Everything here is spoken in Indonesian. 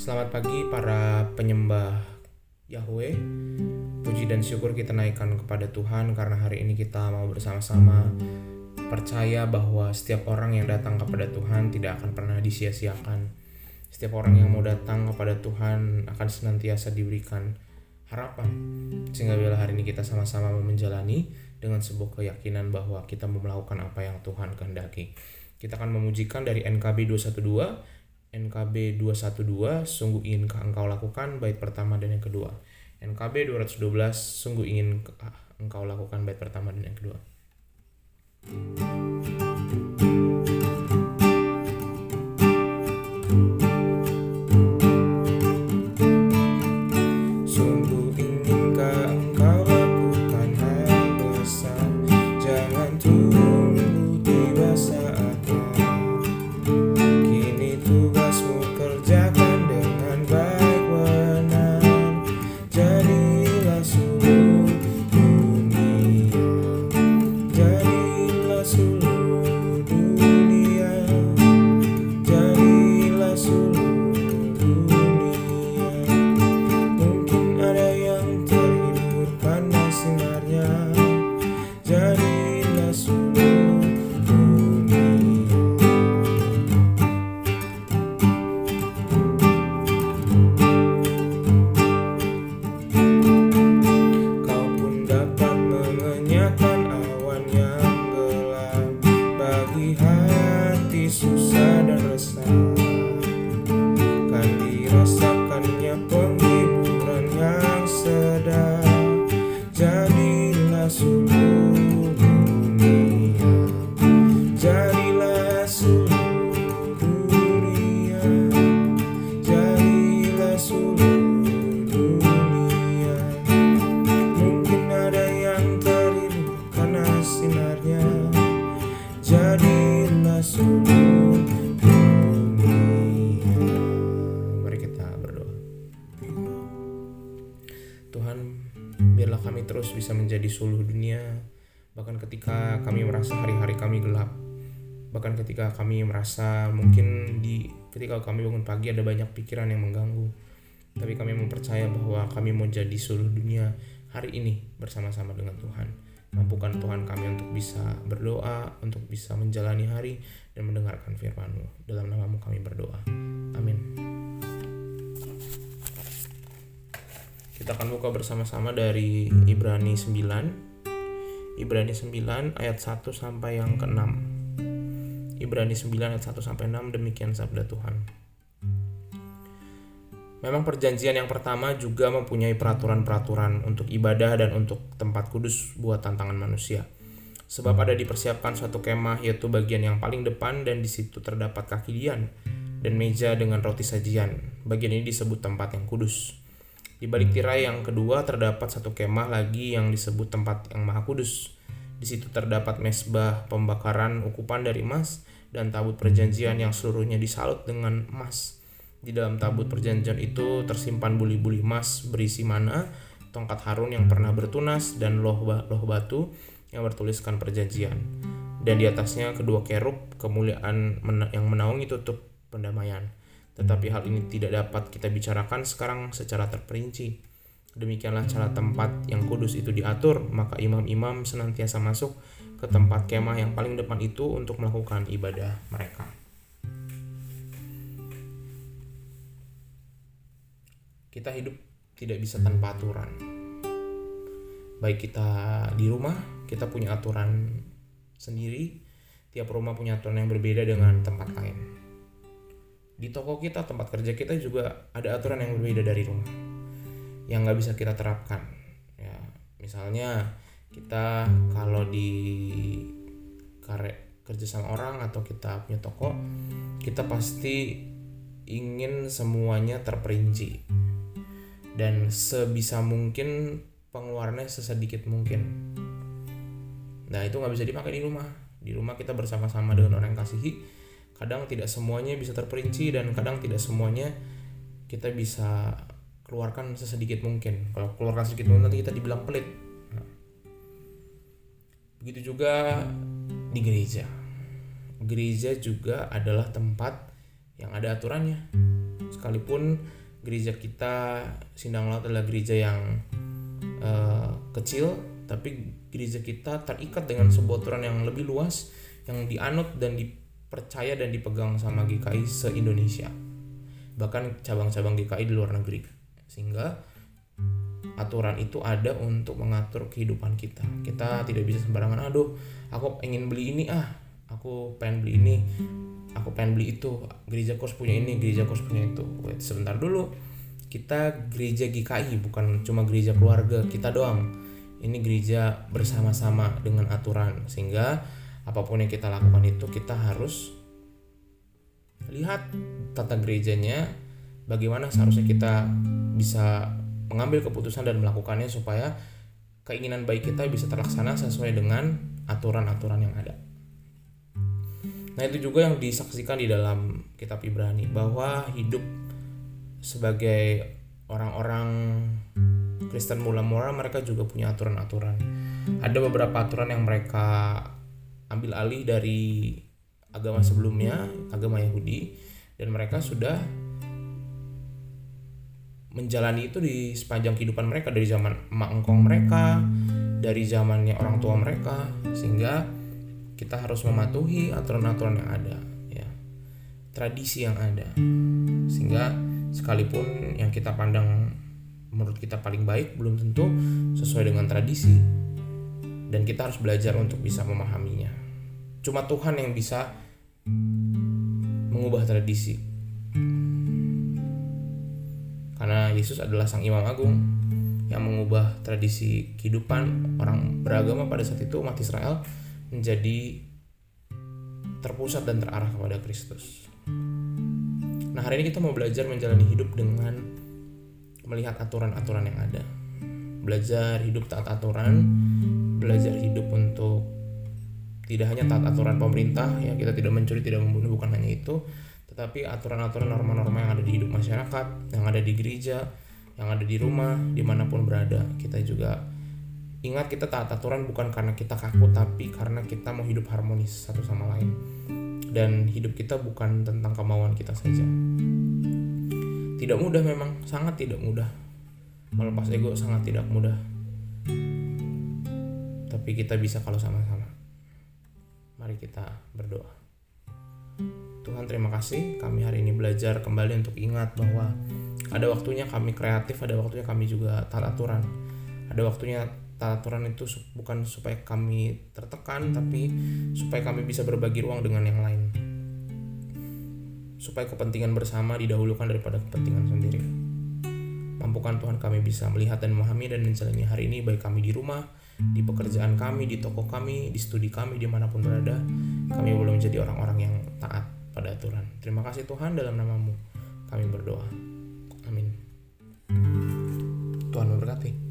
Selamat pagi para penyembah Yahweh. Puji dan syukur kita naikkan kepada Tuhan karena hari ini kita mau bersama-sama percaya bahwa setiap orang yang datang kepada Tuhan tidak akan pernah disia-siakan. Setiap orang yang mau datang kepada Tuhan akan senantiasa diberikan harapan. Sehingga bila hari ini kita sama-sama mau menjalani dengan sebuah keyakinan bahwa kita mau melakukan apa yang Tuhan kehendaki. Kita akan memujikan dari NKB 212 NKB 212 sungguh inginkah engkau lakukan bait pertama dan yang kedua. NKB 212 sungguh ingin engkau lakukan bait pertama dan yang kedua. Terus bisa menjadi suluh dunia bahkan ketika kami merasa hari-hari kami gelap bahkan ketika kami merasa mungkin di ketika kami bangun pagi ada banyak pikiran yang mengganggu tapi kami mempercaya bahwa kami mau jadi suluh dunia hari ini bersama-sama dengan Tuhan mampukan Tuhan kami untuk bisa berdoa untuk bisa menjalani hari dan mendengarkan firman-Mu dalam namamu kami berdoa amin Kita akan buka bersama-sama dari Ibrani 9. Ibrani 9 ayat 1 sampai yang ke-6. Ibrani 9 ayat 1 sampai 6 demikian sabda Tuhan. Memang perjanjian yang pertama juga mempunyai peraturan-peraturan untuk ibadah dan untuk tempat kudus buat tantangan manusia. Sebab ada dipersiapkan suatu kemah yaitu bagian yang paling depan dan di situ terdapat kaki dian dan meja dengan roti sajian. Bagian ini disebut tempat yang kudus. Di balik tirai yang kedua terdapat satu kemah lagi yang disebut tempat yang maha kudus. Di situ terdapat mesbah pembakaran ukupan dari emas dan tabut perjanjian yang seluruhnya disalut dengan emas. Di dalam tabut perjanjian itu tersimpan buli-buli emas berisi mana, tongkat Harun yang pernah bertunas dan loh, loh batu yang bertuliskan perjanjian. Dan di atasnya kedua kerub kemuliaan yang menaungi tutup pendamaian. Tetapi hal ini tidak dapat kita bicarakan sekarang secara terperinci. Demikianlah cara tempat yang kudus itu diatur, maka imam-imam senantiasa masuk ke tempat kemah yang paling depan itu untuk melakukan ibadah mereka. Kita hidup tidak bisa tanpa aturan. Baik kita di rumah, kita punya aturan sendiri. Tiap rumah punya aturan yang berbeda dengan tempat lain di toko kita tempat kerja kita juga ada aturan yang berbeda dari rumah yang nggak bisa kita terapkan ya misalnya kita kalau di kare kerja sama orang atau kita punya toko kita pasti ingin semuanya terperinci dan sebisa mungkin pengeluarannya sesedikit mungkin. Nah itu nggak bisa dipakai di rumah. Di rumah kita bersama-sama dengan orang yang kasihi. Kadang tidak semuanya bisa terperinci dan kadang tidak semuanya kita bisa keluarkan sesedikit mungkin. Kalau keluarkan sedikit mungkin nanti kita dibilang pelit. Nah. begitu juga di gereja. Gereja juga adalah tempat yang ada aturannya. Sekalipun gereja kita Sindang Laut adalah gereja yang uh, kecil tapi gereja kita terikat dengan sebuah aturan yang lebih luas yang dianut dan dipercaya dan dipegang sama GKI se-Indonesia. Bahkan cabang-cabang GKI di luar negeri. Sehingga aturan itu ada untuk mengatur kehidupan kita. Kita tidak bisa sembarangan aduh aku ingin beli ini ah aku pengen beli ini aku pengen beli itu. Gereja kos punya ini gereja kos punya itu. Wait, sebentar dulu. Kita gereja GKI bukan cuma gereja keluarga kita doang. Ini gereja bersama-sama dengan aturan sehingga apa pun yang kita lakukan itu kita harus lihat tata gerejanya bagaimana seharusnya kita bisa mengambil keputusan dan melakukannya supaya keinginan baik kita bisa terlaksana sesuai dengan aturan-aturan yang ada. Nah, itu juga yang disaksikan di dalam kitab Ibrani bahwa hidup sebagai orang-orang Kristen mula-mula mereka juga punya aturan-aturan. Ada beberapa aturan yang mereka ambil alih dari agama sebelumnya, agama Yahudi dan mereka sudah menjalani itu di sepanjang kehidupan mereka dari zaman emak engkong mereka, dari zamannya orang tua mereka sehingga kita harus mematuhi aturan-aturan yang ada ya. Tradisi yang ada. Sehingga sekalipun yang kita pandang menurut kita paling baik belum tentu sesuai dengan tradisi dan kita harus belajar untuk bisa memahaminya. Cuma Tuhan yang bisa mengubah tradisi karena Yesus adalah sang imam agung yang mengubah tradisi kehidupan orang beragama pada saat itu umat Israel menjadi terpusat dan terarah kepada Kristus. Nah hari ini kita mau belajar menjalani hidup dengan melihat aturan-aturan yang ada. Belajar hidup taat aturan, belajar hidup untuk tidak hanya taat aturan pemerintah, ya kita tidak mencuri, tidak membunuh, bukan hanya itu, tetapi aturan-aturan norma-norma yang ada di hidup masyarakat, yang ada di gereja, yang ada di rumah, di mana pun berada, kita juga ingat kita taat aturan bukan karena kita kaku, tapi karena kita mau hidup harmonis satu sama lain. Dan hidup kita bukan tentang kemauan kita saja. Tidak mudah memang, sangat tidak mudah. Melepas ego sangat tidak mudah. Tapi kita bisa kalau sama-sama. Mari kita berdoa. Tuhan terima kasih kami hari ini belajar kembali untuk ingat bahwa ada waktunya kami kreatif, ada waktunya kami juga taat aturan. Ada waktunya aturan itu bukan supaya kami tertekan tapi supaya kami bisa berbagi ruang dengan yang lain. Supaya kepentingan bersama didahulukan daripada kepentingan sendiri. Mampukan Tuhan kami bisa melihat dan memahami dan menjalani hari ini baik kami di rumah, di pekerjaan kami, di toko kami, di studi kami, di mana pun berada, kami boleh menjadi orang-orang yang taat pada aturan. Terima kasih Tuhan dalam namamu kami berdoa. Amin. Tuhan memberkati.